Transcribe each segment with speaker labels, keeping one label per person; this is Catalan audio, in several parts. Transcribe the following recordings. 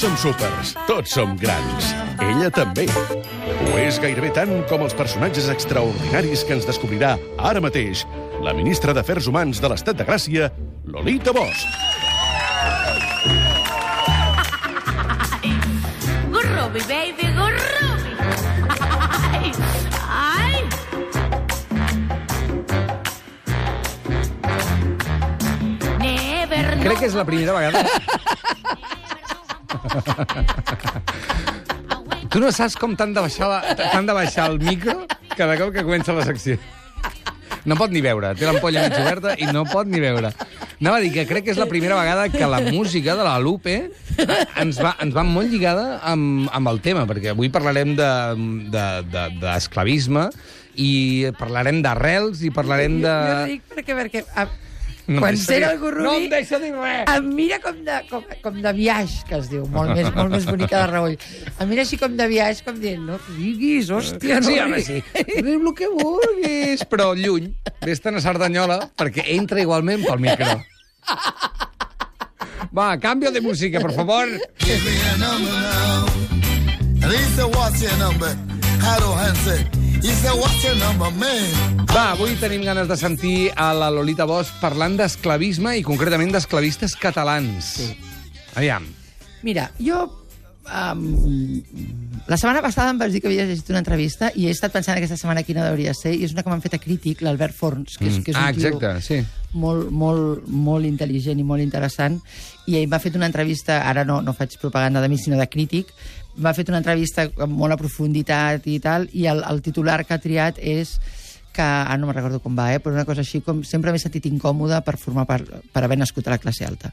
Speaker 1: Tots som súpers, tots som grans. Ella també. Ho és gairebé tant com els personatges extraordinaris que ens descobrirà ara mateix la ministra d'Afers Humans de l'Estat de Gràcia, Lolita Bosch.
Speaker 2: Gurrubi, baby, gurrubi. Ai, ai. Never
Speaker 3: Crec que és la primera vegada... Tu no saps com t'han de, baixar la- t'han de baixar el micro cada cop que comença la secció. No pot ni veure, té l'ampolla mig oberta i no pot ni veure. Anava a dir que crec que és la primera vegada que la música de la Lupe ens va, ens va molt lligada amb, amb el tema, perquè avui parlarem d'esclavisme de, de, d'esclavisme i parlarem d'arrels i parlarem de...
Speaker 4: Jo ric perquè, perquè a,
Speaker 3: No
Speaker 4: quan
Speaker 3: dir-
Speaker 4: el Gurrubi...
Speaker 3: No em deixa dir res!
Speaker 4: Em mira com de, com, com de viaix, que es diu, molt més, molt més bonica de Raül. Em mira així com de viaix, com dient, no diguis, hòstia, no
Speaker 3: Sí, home,
Speaker 4: diguis.
Speaker 3: sí. Diu el que vulguis, però lluny. Vés-te'n a Cerdanyola, perquè entra igualment pel micro. Va, cambio de música, por favor.
Speaker 5: Give me a number now. And he said, what's your number? He said,
Speaker 3: Va, avui tenim ganes de sentir a la Lolita Bosch parlant d'esclavisme i concretament d'esclavistes catalans. Sí. Aviam.
Speaker 4: Mira, jo... Um, la setmana passada em vas dir que havies llegit una entrevista i he estat pensant aquesta setmana quina hauria de ser i és una que m'han fet a crític, l'Albert Forns, que és, que és un
Speaker 3: ah,
Speaker 4: tio
Speaker 3: exacte, sí.
Speaker 4: molt, molt, molt intel·ligent i molt interessant, i ell m'ha fet una entrevista, ara no, no faig propaganda de mi, sinó de crític, m'ha fet una entrevista amb molt profunditat i tal, i el, el titular que ha triat és que, ara no me'n recordo com va, eh, però una cosa així com sempre m'he sentit incòmode per formar part, per haver nascut a la classe alta.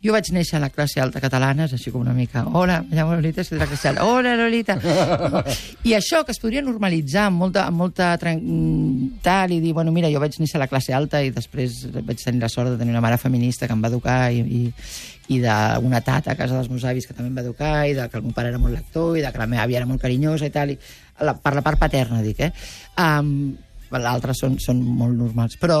Speaker 4: Jo vaig néixer a la classe alta catalana, és així com una mica, hola, me llamo Lolita, soy de la classe alta, hola, Lolita. I això, que es podria normalitzar amb molta, amb molta tal, i dir, bueno, mira, jo vaig néixer a la classe alta i després vaig tenir la sort de tenir una mare feminista que em va educar i, i, i d'una tata a casa dels meus avis que també em va educar i de que el meu pare era molt lector i de que la meva àvia era molt carinyosa i tal, i la, per la part paterna, dic, eh? Um, L'altre són, són molt normals, però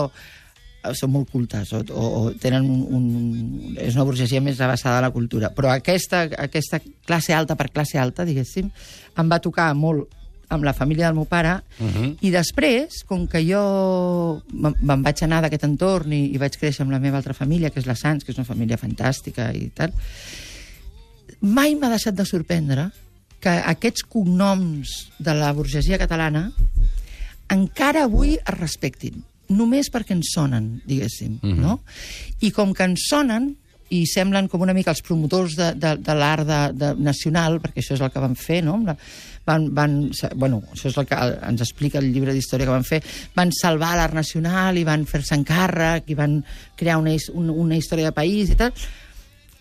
Speaker 4: són molt cultes o, o, tenen un, un... és una burgesia més avançada a la cultura. Però aquesta, aquesta classe alta per classe alta, diguéssim, em va tocar molt amb la família del meu pare, uh -huh. i després, com que jo me'n me'n vaig anar d'aquest entorn i, i vaig créixer amb la meva altra família, que és la Sants, que és una família fantàstica i tal, mai m'ha deixat de sorprendre que aquests cognoms de la burgesia catalana encara avui es respectin, només perquè ens sonen, diguéssim, mm -hmm. no? I com que ens sonen i semblen com una mica els promotors de, de, de l'art de, de nacional, perquè això és el que van fer, no? Van, van, bueno, això és el que ens explica el llibre d'història que van fer, van salvar l'art nacional i van fer-se encàrrec i van crear una, un, una història de país i tal.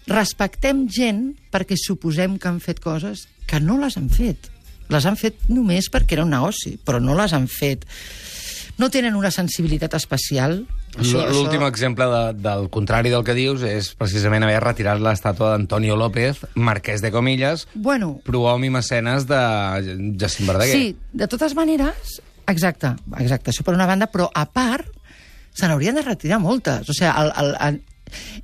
Speaker 4: Respectem gent perquè suposem que han fet coses que no les han fet. Les han fet només perquè era un negoci, però no les han fet. No tenen una sensibilitat especial.
Speaker 3: L'últim
Speaker 4: això-
Speaker 3: exemple de, del contrari del que dius és precisament haver retirat l'estàtua d'Antonio López, marquès de Comillas,
Speaker 4: Bueno,
Speaker 3: prohom i mecenes de Jacint Verdaguer.
Speaker 4: Sí, de totes maneres, exacte, exacte, això per una banda, però a part, se n'haurien de retirar moltes. O sigui, el, el, el,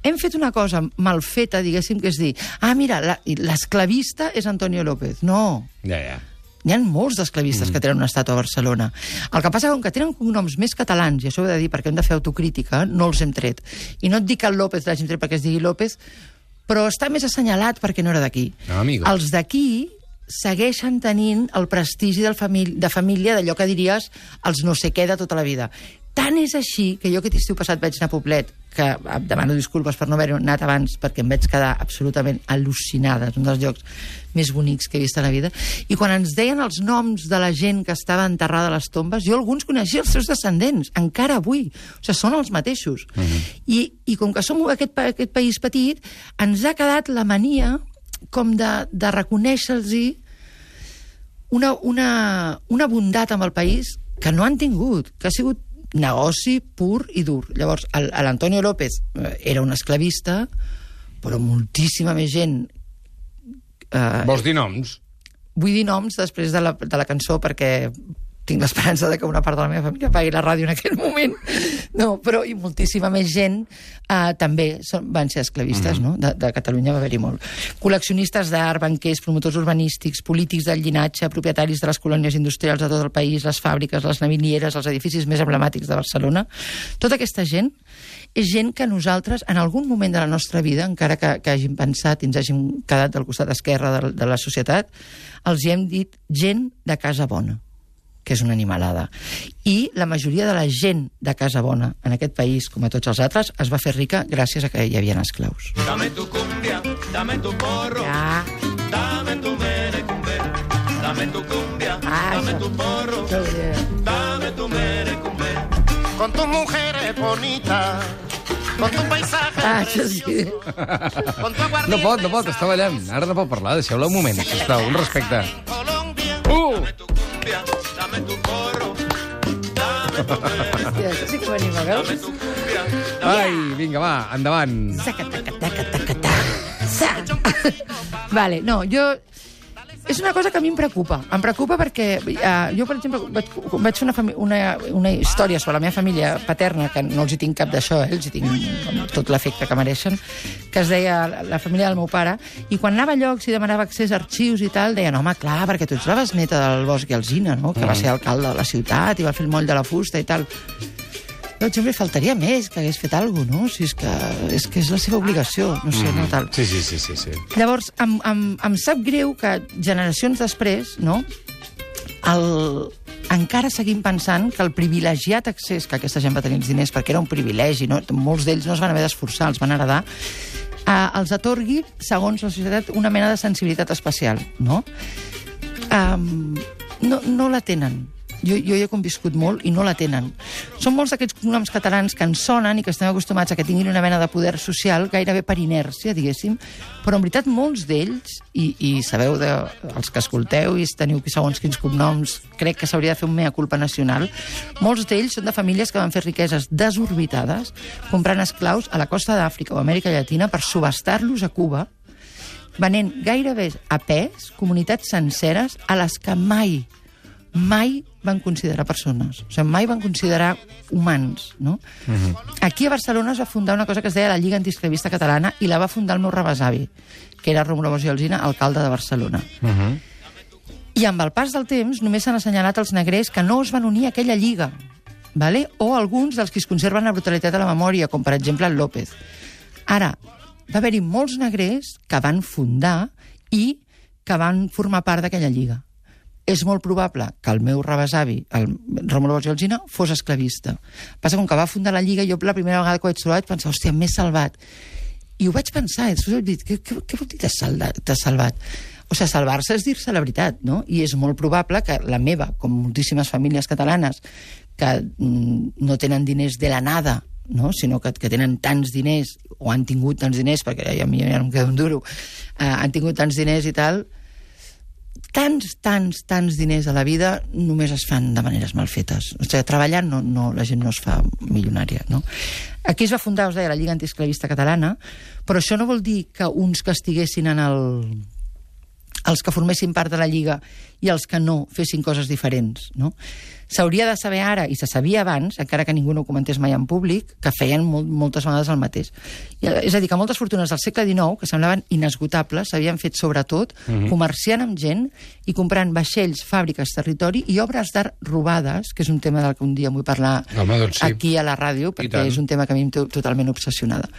Speaker 4: hem fet una cosa mal feta, diguéssim, que és dir, ah, mira, la- l'esclavista és Antonio López. No,
Speaker 3: Ja, ja.
Speaker 4: Hi ha molts d'esclavistes mm. que tenen una estàtua a Barcelona. El que passa és que com que tenen cognoms més catalans, i això ho he de dir perquè hem de fer autocrítica, no els hem tret. I no et dic que el López l'hagin tret perquè es digui López, però està més assenyalat perquè no era d'aquí.
Speaker 3: No, amigo.
Speaker 4: Els d'aquí segueixen tenint el prestigi del famí de família d'allò que diries els no sé què de tota la vida. Tant és així que jo aquest estiu passat vaig anar a Poblet, que em demano disculpes per no haver anat abans perquè em vaig quedar absolutament al·lucinada, és un dels llocs més bonics que he vist a la vida, i quan ens deien els noms de la gent que estava enterrada a les tombes, jo alguns coneixia els seus descendents, encara avui, o sigui, són els mateixos. Uh -huh. I, I com que som aquest, aquest país petit, ens ha quedat la mania com de, de reconèixer-los una, una, una bondat amb el país que no han tingut, que ha sigut negoci pur i dur. Llavors, l'Antonio López eh, era un esclavista, però moltíssima més gent... Eh,
Speaker 3: Vols dir noms?
Speaker 4: vull dir noms després de la, de la cançó perquè tinc l'esperança de que una part de la meva família pagui la ràdio en aquell moment, no, però i moltíssima més gent eh, també són, van ser esclavistes, no? De, de Catalunya va haver-hi molt. Col·leccionistes d'art, banquers, promotors urbanístics, polítics del llinatge, propietaris de les colònies industrials de tot el país, les fàbriques, les navinieres, els edificis més emblemàtics de Barcelona. Tota aquesta gent és gent que nosaltres, en algun moment de la nostra vida, encara que, que hàgim pensat i ens hàgim quedat del costat esquerre de, de la societat, els hi hem dit gent de casa bona que és una animalada. I la majoria de la gent de Casa Bona en aquest país, com a tots els altres, es va fer rica gràcies a que hi havia esclaus.
Speaker 6: Dame tu cumbia, dame tu porro,
Speaker 4: Ja.
Speaker 6: dame tu merecumbe, dame tu cumbia,
Speaker 4: Ah,
Speaker 6: dame tu porro, dame tu merecumbe.
Speaker 7: con tus mujeres bonitas, con tu paisaje
Speaker 4: Ah, això sí.
Speaker 7: con tu aguardiente
Speaker 3: No pot, no pot, està ballant. Ara no pot parlar, deixeu-la un moment, sisplau, un respecte.
Speaker 4: Hòstia, sí que m'anima, veus?
Speaker 3: Ai, vinga, va, endavant.
Speaker 4: Sacatacatacatacatà. Sa. Vale, no, jo... És una cosa que a mi em preocupa. Em preocupa perquè uh, jo, per exemple, vaig, vaig fer una, una, una història sobre la meva família paterna, que no els hi tinc cap d'això, eh? els hi tinc tot l'efecte que mereixen, que es deia la, la família del meu pare, i quan anava a llocs i demanava accés a arxius i tal, deien, home, clar, perquè tu ets la besneta del Bosch i Alzina, no? que va ser alcalde de la ciutat i va fer el moll de la fusta i tal. Jo, exemple, faltaria més que hagués fet alguna cosa, no? Si és que, és que és la seva obligació, no sé, no tal.
Speaker 3: Sí, sí, sí, sí. sí.
Speaker 4: Llavors, em, em, em sap greu que generacions després, no?, el, encara seguim pensant que el privilegiat accés que aquesta gent va tenir els diners, perquè era un privilegi, no? molts d'ells no es van haver d'esforçar, els van heredar, eh, els atorgui, segons la societat, una mena de sensibilitat especial, no? Um, no, no la tenen. Jo, jo hi he conviscut molt i no la tenen. Són molts d'aquests cognoms catalans que ens sonen i que estem acostumats a que tinguin una mena de poder social gairebé per inèrcia, diguéssim, però en veritat molts d'ells, i, i sabeu de, els que escolteu i teniu segons quins cognoms, crec que s'hauria de fer un mea culpa nacional, molts d'ells són de famílies que van fer riqueses desorbitades comprant esclaus a la costa d'Àfrica o Amèrica Llatina per subestar-los a Cuba venent gairebé a pes comunitats senceres a les que mai, mai van considerar persones. O sigui, mai van considerar humans, no? Aquí a Barcelona es va fundar una cosa que es deia la Lliga Antisclavista Catalana i la va fundar el meu rebesavi, que era Romulo Bosch i Alsina, alcalde de Barcelona. I amb el pas del temps només s'han assenyalat els negrers que no es van unir a aquella lliga, vale? o alguns dels que es conserven la brutalitat de la memòria, com per exemple el López. Ara, va haver-hi molts negrers que van fundar i que van formar part d'aquella lliga. És molt probable que el meu rebesavi, el Rómulo Bosch i Alsina, fos esclavista. Passa com que va fundar la lliga, jo la primera vegada que ho vaig trobar vaig pensar, hòstia, m'he salvat. I ho vaig pensar, i després he dit, què, què, què vol dir t'has salvat? O sigui, salvar-se és dir-se la veritat, no? I és molt probable que la meva, com moltíssimes famílies catalanes, que mm, no tenen diners de la nada, no? sinó que, que tenen tants diners, o han tingut tants diners, perquè a mi ja no em queda un duro, eh, han tingut tants diners i tal, tants, tants, tants diners a la vida només es fan de maneres mal fetes. O sigui, treballant no, no, la gent no es fa milionària, no? Aquí es va fundar, us deia, la Lliga Antisclavista Catalana, però això no vol dir que uns que estiguessin en el els que formessin part de la Lliga i els que no fessin coses diferents. No? S'hauria de saber ara, i se sabia abans, encara que ningú no ho comentés mai en públic, que feien molt, moltes vegades el mateix. I, és a dir, que moltes fortunes del segle XIX, que semblaven inesgotables, s'havien fet sobretot mm -hmm. comerciant amb gent i comprant vaixells, fàbriques, territori i obres d'art robades, que és un tema del que un dia vull parlar
Speaker 3: Home, doncs sí.
Speaker 4: aquí a la ràdio, perquè és un tema que a mi em té totalment obsessionada.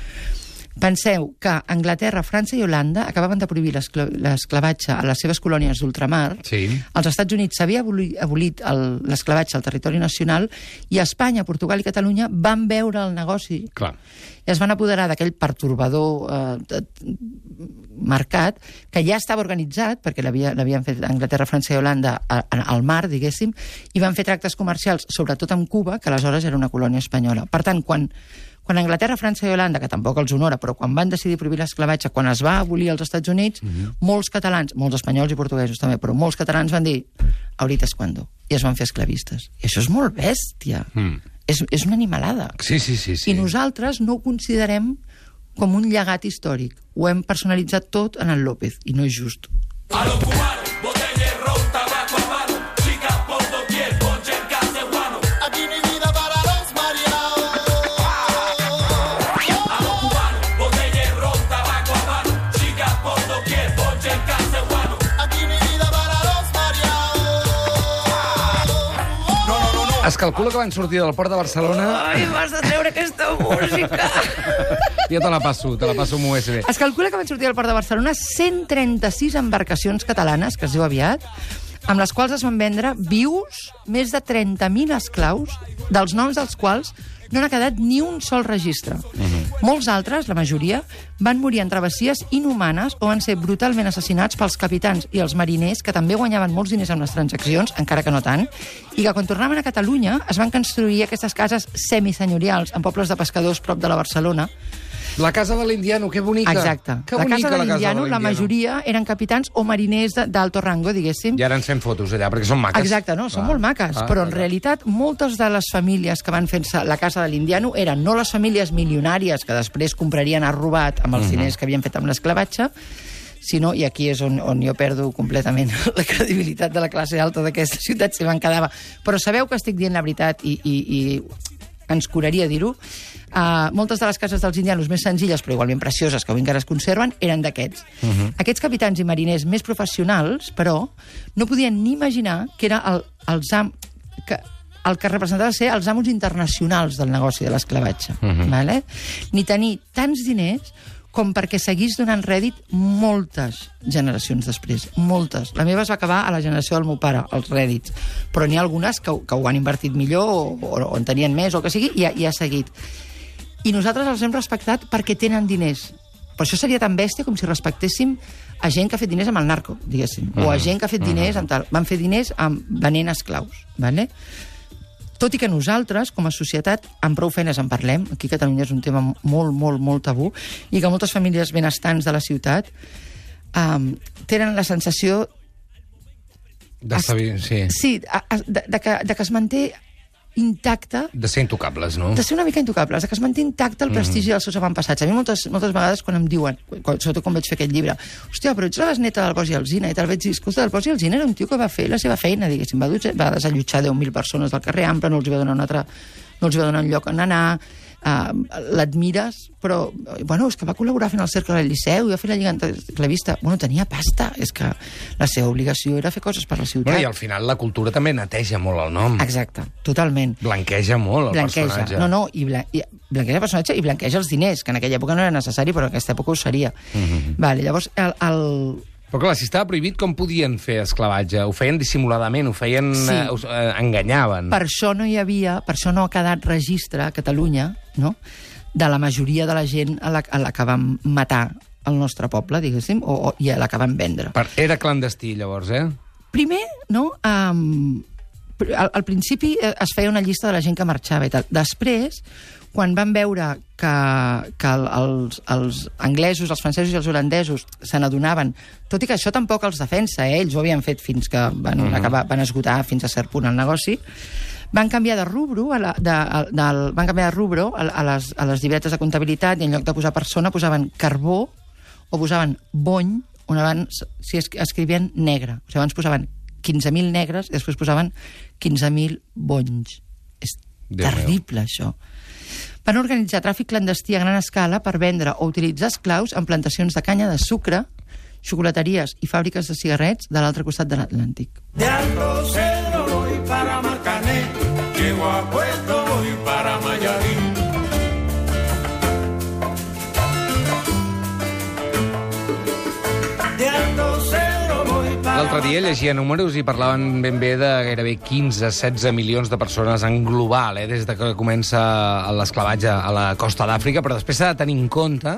Speaker 4: Penseu que Anglaterra, França i Holanda acabaven de prohibir l'escla- l'esclavatge a les seves colònies d'ultramar.
Speaker 3: Sí.
Speaker 4: Als Estats Units s'havia aboli- abolit l'esclavatge al territori nacional i Espanya, Portugal i Catalunya van veure el negoci
Speaker 3: Clar.
Speaker 4: i es van apoderar d'aquell pertorbador eh, de- mercat que ja estava organitzat, perquè l'havien fet Anglaterra, França i Holanda a- a- al mar, diguéssim, i van fer tractes comercials, sobretot amb Cuba, que aleshores era una colònia espanyola. Per tant, quan, quan Anglaterra, França i Holanda, que tampoc els honora, però quan van decidir prohibir l'esclavatge, quan es va abolir als Estats Units, molts catalans, molts espanyols i portuguesos també, però molts catalans van dir ahorita és cuando, i es van fer esclavistes. I això és molt bèstia.
Speaker 3: Mm.
Speaker 4: És, és una animalada.
Speaker 3: Sí, sí, sí. sí.
Speaker 4: I nosaltres no ho considerem com un llegat històric. Ho hem personalitzat tot en el López, i no és just.
Speaker 6: A los cubanos,
Speaker 3: Es calcula que van sortir del port de Barcelona...
Speaker 4: Ai, m'has de treure aquesta música.
Speaker 3: Jo te la passo, te la passo amb USB.
Speaker 4: Es calcula que van sortir del port de Barcelona 136 embarcacions catalanes, que es diu aviat, amb les quals es van vendre vius més de 30.000 esclaus, dels noms dels quals no n'ha quedat ni un sol registre. Molts altres, la majoria, van morir en travessies inhumanes o van ser brutalment assassinats pels capitans i els mariners, que també guanyaven molts diners amb les transaccions, encara que no tant, i que quan tornaven a Catalunya es van construir aquestes cases semisenyorials en pobles de pescadors prop de la Barcelona,
Speaker 3: La casa de l'Indiano, que bonica.
Speaker 4: Exacte.
Speaker 3: Que
Speaker 4: la
Speaker 3: bonica,
Speaker 4: casa de
Speaker 3: la
Speaker 4: l'Indiano, la
Speaker 3: l'Indiano.
Speaker 4: majoria eren capitans o mariners d'alto rango, diguéssim.
Speaker 3: I ara ens fem fotos allà, perquè són maques.
Speaker 4: Exacte, no? Són
Speaker 3: Clar,
Speaker 4: molt maques,
Speaker 3: clar,
Speaker 4: però en
Speaker 3: clar.
Speaker 4: realitat moltes de les famílies que van fent-se la casa de l'Indiano eren no les famílies milionàries que després comprarien a robat amb els
Speaker 3: Mhm.
Speaker 4: diners que havien fet amb l'esclavatge, sinó, i aquí és on, on jo perdo completament la credibilitat de la classe alta d'aquesta ciutat, si me'n quedava. Però sabeu que estic dient la veritat i, i, i ens curaria dir-ho. Uh, moltes de les cases dels indianos més senzilles, però igualment precioses, que avui encara es conserven, eren d'aquests. Uh -huh. Aquests capitans i mariners més professionals, però, no podien ni imaginar que era el, els am, que, el que representava ser els amos internacionals del negoci de l'esclavatge. Uh -huh. vale? Ni tenir tants diners com perquè seguís donant rèdit moltes generacions després. Moltes. La meva es va acabar a la generació del meu pare, els rèdits. Però n'hi ha algunes que, que ho han invertit millor o, o, o en tenien més o que sigui i ha, i ha seguit. I nosaltres els hem respectat perquè tenen diners. Per això seria tan bèstia com si respectéssim a gent que ha fet diners amb el narco, diguéssim. O a gent que ha fet diners amb tal. Van fer diners amb venent esclaus. Vale? Tot i que nosaltres, com a societat, amb prou feines en parlem, aquí a Catalunya és un tema molt, molt, molt tabú, i que moltes famílies benestants de la ciutat um, tenen la sensació
Speaker 3: D'estar bé, sí.
Speaker 4: sí, a, de, de, que, de que es manté intacte
Speaker 3: De ser intocables, no?
Speaker 4: de ser una mica intocables, de que es manté intacte el prestigi dels seus avantpassats. A mi moltes, moltes vegades quan em diuen, quan, sobretot quan vaig fer aquest llibre, hòstia, però ets la besneta del Bosch i Alzina, i tal, vaig dir, escolta, el Bosch i Alzina era un tio que va fer la seva feina, diguéssim, va, va desallotjar 10.000 persones del carrer Ample, no els va donar un altre, no els va donar un lloc on anar, uh, l'admires, però, bueno, és que va col·laborar fent el cercle del Liceu i va fer la Lliga Anticlavista. Bueno, tenia pasta, és que la seva obligació era fer coses per la ciutat.
Speaker 3: Bueno, I al final la cultura també neteja molt el nom.
Speaker 4: Exacte, totalment
Speaker 3: Blanqueja molt el
Speaker 4: blanqueja.
Speaker 3: personatge.
Speaker 4: No, no, i, blan i blanqueja el personatge i blanqueja els diners, que en aquella època no era necessari, però en aquesta època ho seria. Mm. -hmm. vale, llavors, el, el...
Speaker 3: Però clar, si estava prohibit, com podien fer esclavatge? Ho feien dissimuladament, ho feien...
Speaker 4: Sí.
Speaker 3: Eh, us, eh, enganyaven.
Speaker 4: per això no hi havia, per això no ha quedat registre a Catalunya, no?, de la majoria de la gent a la, a la que vam matar al nostre poble, diguéssim, o, o, i a la que van vendre.
Speaker 3: Per... Era clandestí, llavors, eh?
Speaker 4: Primer, no, um, al, al principi eh, es feia una llista de la gent que marxava i tal. Després, quan van veure que, que el, els, els anglesos, els francesos i els holandesos se n'adonaven, tot i que això tampoc els defensa, eh? ells ho havien fet fins que van, uh -huh. acabar, van esgotar fins a cert punt el negoci, van canviar de rubro, a la, de, a, del, van canviar de rubro a, a, les, a les llibretes de comptabilitat i en lloc de posar persona posaven carbó o posaven bony, on abans si es, escrivien negre. O sigui, abans posaven 15.000 negres i després posaven 15.000 bonys. És
Speaker 3: Déu
Speaker 4: terrible, això. Van organitzar tràfic clandestí a gran escala per vendre o utilitzar esclaus en plantacions de canya de sucre, xocolateries i fàbriques de cigarrets de l'altre costat de l'Atlàntic.
Speaker 6: De Alto Cedro voy para Marcané, llego a Puerto voy para Mayarín.
Speaker 3: L'altre dia llegia números i parlaven ben bé de gairebé 15-16 milions de persones en global, eh, des de que comença l'esclavatge a la costa d'Àfrica, però després s'ha de tenir en compte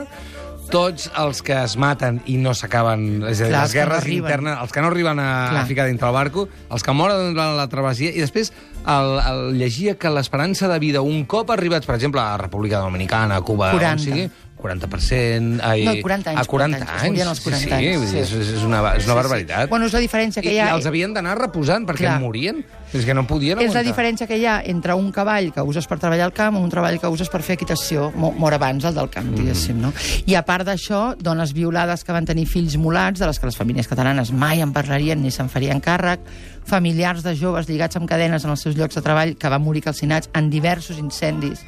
Speaker 3: tots els que es maten i no s'acaben, és a dir, les
Speaker 4: no
Speaker 3: guerres
Speaker 4: arriben.
Speaker 3: internes, els que no arriben a,
Speaker 4: Clar.
Speaker 3: a ficar dintre el barco, els que moren durant la travessia, i després el, el llegia que l'esperança de vida, un cop arribats, per exemple, a la República Dominicana, a Cuba,
Speaker 4: 40.
Speaker 3: on sigui, 40%... Ai,
Speaker 4: No, 40 anys,
Speaker 3: A 40
Speaker 4: 40 anys,
Speaker 3: anys.
Speaker 4: als 40
Speaker 3: sí,
Speaker 4: anys,
Speaker 3: vull dir,
Speaker 4: sí.
Speaker 3: és, és una, és una barbaritat.
Speaker 4: Bueno, és la diferència que hi ha...
Speaker 3: I els havien d'anar reposant perquè
Speaker 4: Clar.
Speaker 3: morien. És que no podien
Speaker 4: És la
Speaker 3: aguantar.
Speaker 4: diferència que hi ha entre un cavall que uses per treballar al camp i un treball que uses per fer equitació, mo- mor abans el del camp, diguéssim, no? I a part d'això, dones violades que van tenir fills molats, de les que les famílies catalanes mai en parlarien ni se'n farien càrrec, familiars de joves lligats amb cadenes en els seus llocs de treball que van morir calcinats en diversos incendis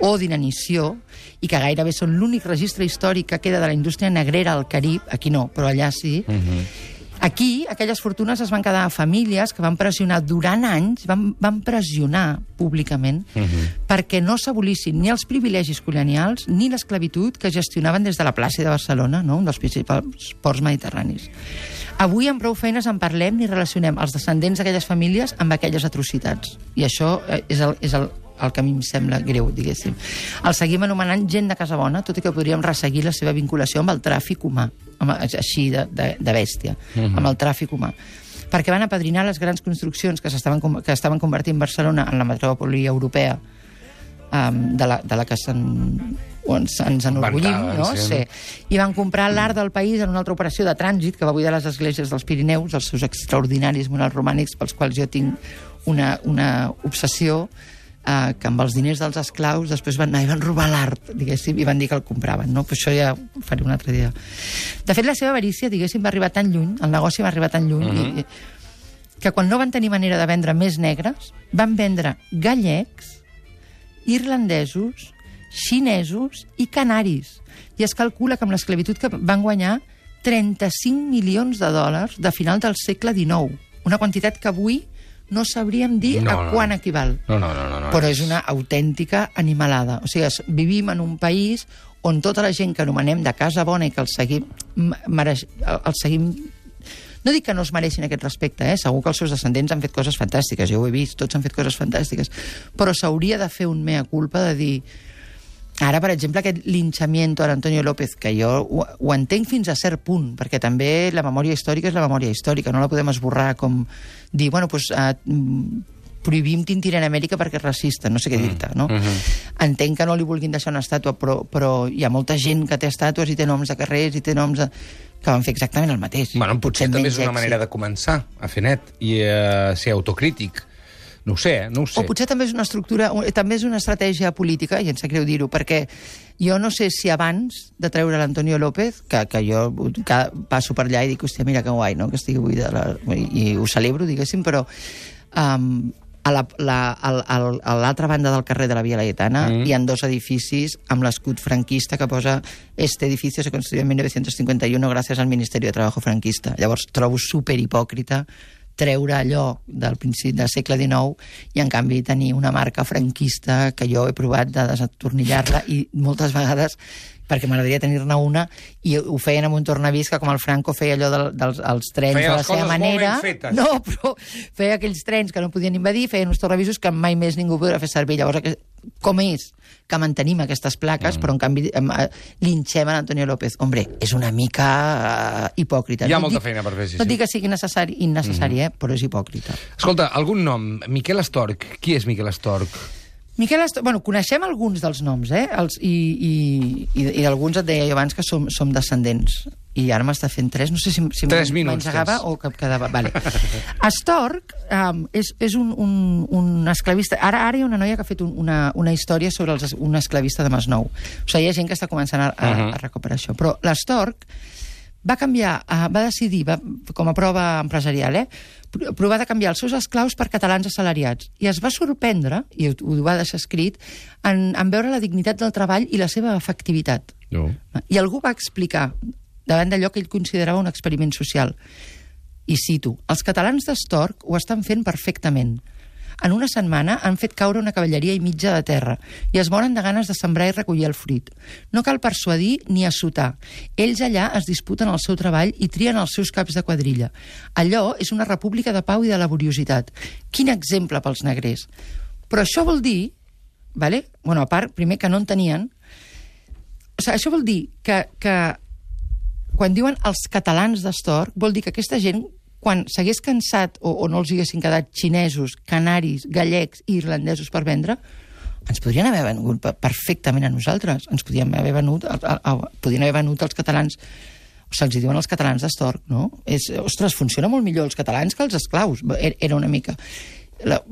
Speaker 4: o d'inanició, i que gairebé són l'únic registre històric que queda de la indústria negrera al Carib, aquí no, però allà sí, Aquí, aquelles fortunes es van quedar a famílies que van pressionar durant anys, van, van pressionar públicament perquè no s'abolissin ni els privilegis colonials ni l'esclavitud que gestionaven des de la plaça de Barcelona, no? un dels principals ports mediterranis. Avui amb prou feines en parlem i relacionem els descendents d'aquelles famílies amb aquelles atrocitats. I això eh, és el, és el, el que a mi em sembla greu, diguéssim. El seguim anomenant gent de casa bona, tot i que podríem resseguir la seva vinculació amb el tràfic humà, amb, així de, de, de bèstia, amb el tràfic humà perquè van apadrinar les grans construccions que, s'estaven com- que estaven convertint Barcelona en la metròpoli europea um, de, la, de la que se'n on ens enorgullim, no?
Speaker 3: sí.
Speaker 4: Sí. I van comprar l'art del país en una altra operació de trànsit que va buidar les esglésies dels Pirineus, els seus extraordinaris murals romànics, pels quals jo tinc una, una obsessió, eh, que amb els diners dels esclaus després van anar i van robar l'art, diguéssim, i van dir que el compraven, no? Però això ja ho faré un altre dia. De fet, la seva avarícia, diguéssim, va arribar tan lluny, el negoci va arribar tan lluny, i, i, que quan no van tenir manera de vendre més negres, van vendre gallecs, irlandesos, xinesos i canaris. I es calcula que amb l'esclavitud que van guanyar 35 milions de dòlars de final del segle XIX. Una quantitat que avui no sabríem dir
Speaker 3: No,
Speaker 4: a
Speaker 3: no.
Speaker 4: quan equival.
Speaker 3: No, no, no. no, no.
Speaker 4: Però és una autèntica animalada. O sigui, vivim en un país on tota la gent que anomenem de casa bona i que els seguim, mereix, el seguim no dic que no es mereixin aquest respecte, eh? segur que els seus descendents han fet coses fantàstiques, jo ho he vist, tots han fet coses fantàstiques, però s'hauria de fer un mea culpa de dir Ara, per exemple, aquest linxamiento a Antonio López, que jo ho, ho entenc fins a cert punt, perquè també la memòria històrica és la memòria històrica, no la podem esborrar com dir, bueno, doncs, eh, mm, prohibim Tintín en Amèrica perquè és racista, no sé què dir-te, no? Entenc que no li vulguin deixar una estàtua, però, però hi ha molta gent que té estàtues i té noms de carrers i té noms de... que van fer exactament el mateix.
Speaker 3: Bueno, potser
Speaker 4: Amb
Speaker 3: també és una
Speaker 4: èxit.
Speaker 3: manera de començar a fer net i a ser autocrític. No ho sé, eh? no ho sé.
Speaker 4: O potser també és una estructura, o- també és una estratègia política, i em sap greu dir-ho, perquè jo no sé si abans de treure l'Antonio López, que, que jo que passo per allà i dic, hòstia, mira que guai, no?, que estigui buida, la... i, i ho celebro, diguéssim, però um, a la- la- al- a l'altra banda del carrer de la Via Laietana mm. hi han dos edificis amb l'escut franquista que posa este edificio se construyó en 1951 gràcies al Ministeri de Trabajo franquista. Llavors trobo super hipòcrita treure allò del principi del segle XIX i, en canvi, tenir una marca franquista que jo he provat de desatornillar-la i moltes vegades perquè m'agradaria tenir-ne una, i ho feien amb un tornavís que com el Franco feia allò del, dels els trens
Speaker 3: Feia
Speaker 4: a la seva manera. No, però feia aquells trens que no podien invadir, feien uns tornavisos que mai més ningú podrà fer servir. Llavors, com és que mantenim aquestes plaques, mm. però en canvi eh, linxem a l'Antonio López? Hombre, és una mica uh, hipòcrita.
Speaker 3: Hi ha
Speaker 4: No
Speaker 3: molta
Speaker 4: dic-
Speaker 3: feina per fer, sí,
Speaker 4: No
Speaker 3: sí.
Speaker 4: dic que sigui necessari, innecessari, mm. eh, però és hipòcrita.
Speaker 3: Escolta, algun nom? Miquel Astorg. Qui és Miquel Astorg?
Speaker 4: Miquel Est... Bueno, coneixem alguns dels noms, eh? Els, I i, i, i d'alguns et deia jo abans que som, som descendents. I ara m'està fent tres, no sé si, si
Speaker 3: Tres minuts
Speaker 4: m'engegava o que quedava... Vale. Astorg um, és, és un, un, un esclavista... Ara, ara hi ha una noia que ha fet un, una, una història sobre els, un esclavista de Masnou. O sigui, hi ha gent que està començant a, a, a recuperar això. Però l'Astorg va canviar, uh, va decidir, va, com a prova empresarial, eh, pr- provar de canviar els seus esclaus per catalans assalariats. I es va sorprendre, i ho, ho va deixar escrit, en, en veure la dignitat del treball i la seva efectivitat.
Speaker 3: No.
Speaker 4: I algú va explicar, davant d'allò que ell considerava un experiment social, i cito, els catalans d'Estorc ho estan fent perfectament. En una setmana han fet caure una cavalleria i mitja de terra i es moren de ganes de sembrar i recollir el fruit. No cal persuadir ni assotar. Ells allà es disputen el seu treball i trien els seus caps de quadrilla. Allò és una república de pau i de laboriositat. Quin exemple pels negrers. Però això vol dir, vale? bueno, a part, primer que no en tenien, o sigui, això vol dir que, que quan diuen els catalans d'Astor, vol dir que aquesta gent, quan s'hagués cansat o, o no els haguessin quedat xinesos, canaris, gallecs i irlandesos per vendre, ens podrien haver venut pe- perfectament a nosaltres. Ens podrien haver venut, a, a, a, podrien haver venut els catalans se'ls diuen els catalans d'Astorg, no? És, ostres, funciona molt millor els catalans que els esclaus. Era una mica... La,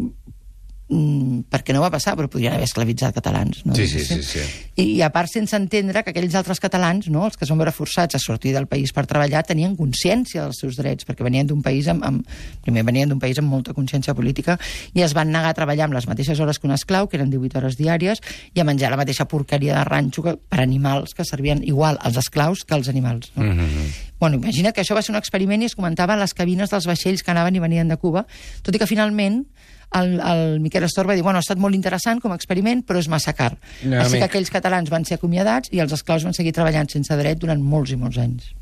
Speaker 4: mm, perquè no va passar, però podrien haver esclavitzat catalans. No?
Speaker 3: Sí, sí, sí, sí.
Speaker 4: I, I a part, sense entendre que aquells altres catalans, no, els que es van veure forçats a sortir del país per treballar, tenien consciència dels seus drets, perquè venien d'un país amb, amb... Primer venien d'un país amb molta consciència política i es van negar a treballar amb les mateixes hores que un esclau, que eren 18 hores diàries, i a menjar la mateixa porqueria de ranxo que, per animals que servien igual als esclaus que als animals. No? Mm -hmm. Bueno, imagina que això va ser un experiment i es comentava a les cabines dels vaixells que anaven i venien de Cuba, tot i que finalment el, el Miquel Astor va dir bueno, ha estat molt interessant com a experiment, però és massa car.
Speaker 3: No,
Speaker 4: Així
Speaker 3: amic.
Speaker 4: que aquells catalans van ser acomiadats i els esclaus van seguir treballant sense dret durant molts i molts anys.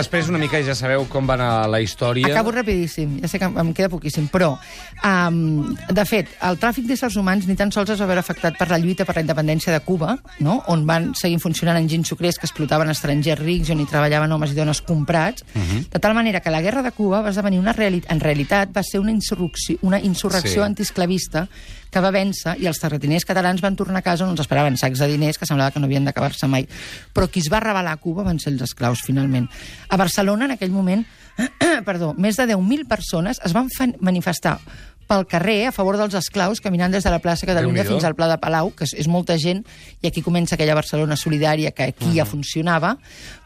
Speaker 3: Després, una mica, ja sabeu com va anar la història.
Speaker 4: Acabo rapidíssim, ja sé que em queda poquíssim, però, um, de fet, el tràfic d'éssers humans ni tan sols es va veure afectat per la lluita per la independència de Cuba, no? on van seguir funcionant enginys sucrers que explotaven estrangers rics on hi treballaven homes i dones comprats, de tal manera que la guerra de Cuba va esdevenir una reali en realitat va ser una insurrecció, una insurrecció
Speaker 3: sí.
Speaker 4: antiesclavista que va vèncer i els terratiners catalans van tornar a casa on els esperaven sacs de diners que semblava que no havien d'acabar-se mai. Però qui es va rebel·lar a Cuba van ser els esclaus, finalment. A Barcelona, en aquell moment, perdó, més de 10.000 persones es van manifestar pel carrer a favor dels esclaus caminant des de la plaça Catalunya fins al Pla de Palau, que és, és molta gent, i aquí comença aquella Barcelona solidària que aquí ja funcionava,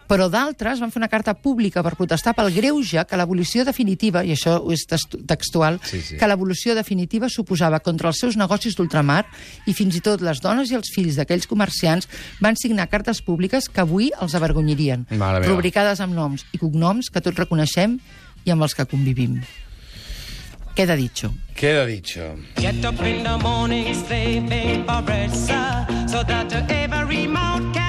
Speaker 4: però d'altres van fer una carta pública per protestar pel greuge que l'abolició definitiva, i això és textual,
Speaker 3: Sí, sí.
Speaker 4: que l'evolució definitiva suposava contra els seus negocis d'ultramar i fins i tot les dones i els fills d'aquells comerciants van signar cartes públiques que avui els avergonyirien, rubricades amb noms i cognoms que tots reconeixem i amb els que convivim. Queda dicho.
Speaker 3: Queda dicho.
Speaker 8: Get up in the morning, slaving for bread, sir, so that every mouth can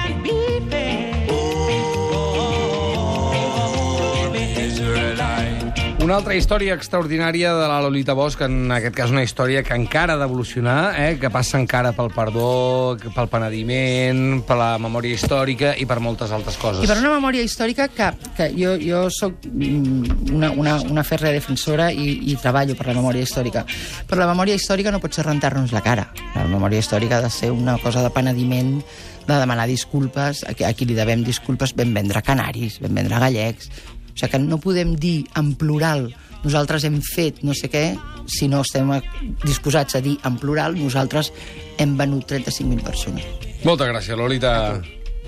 Speaker 3: Una altra història extraordinària de la Lolita Bosch, en aquest cas una història que encara ha d'evolucionar, eh, que passa encara pel perdó, pel penediment, per la memòria històrica i per moltes altres coses.
Speaker 4: I per una memòria històrica que, que jo, jo sóc mm, una, una, una fèrrea defensora i, i treballo per la memòria històrica. Però la memòria històrica no pot ser rentar-nos la cara. La memòria històrica ha de ser una cosa de penediment, de demanar disculpes, a qui li devem disculpes, vam vendre canaris, vam vendre gallecs... O sigui que no podem dir en plural nosaltres hem fet no sé què, si no estem disposats a dir en plural nosaltres hem venut 35.000 persones.
Speaker 3: Moltes gràcies, Lolita.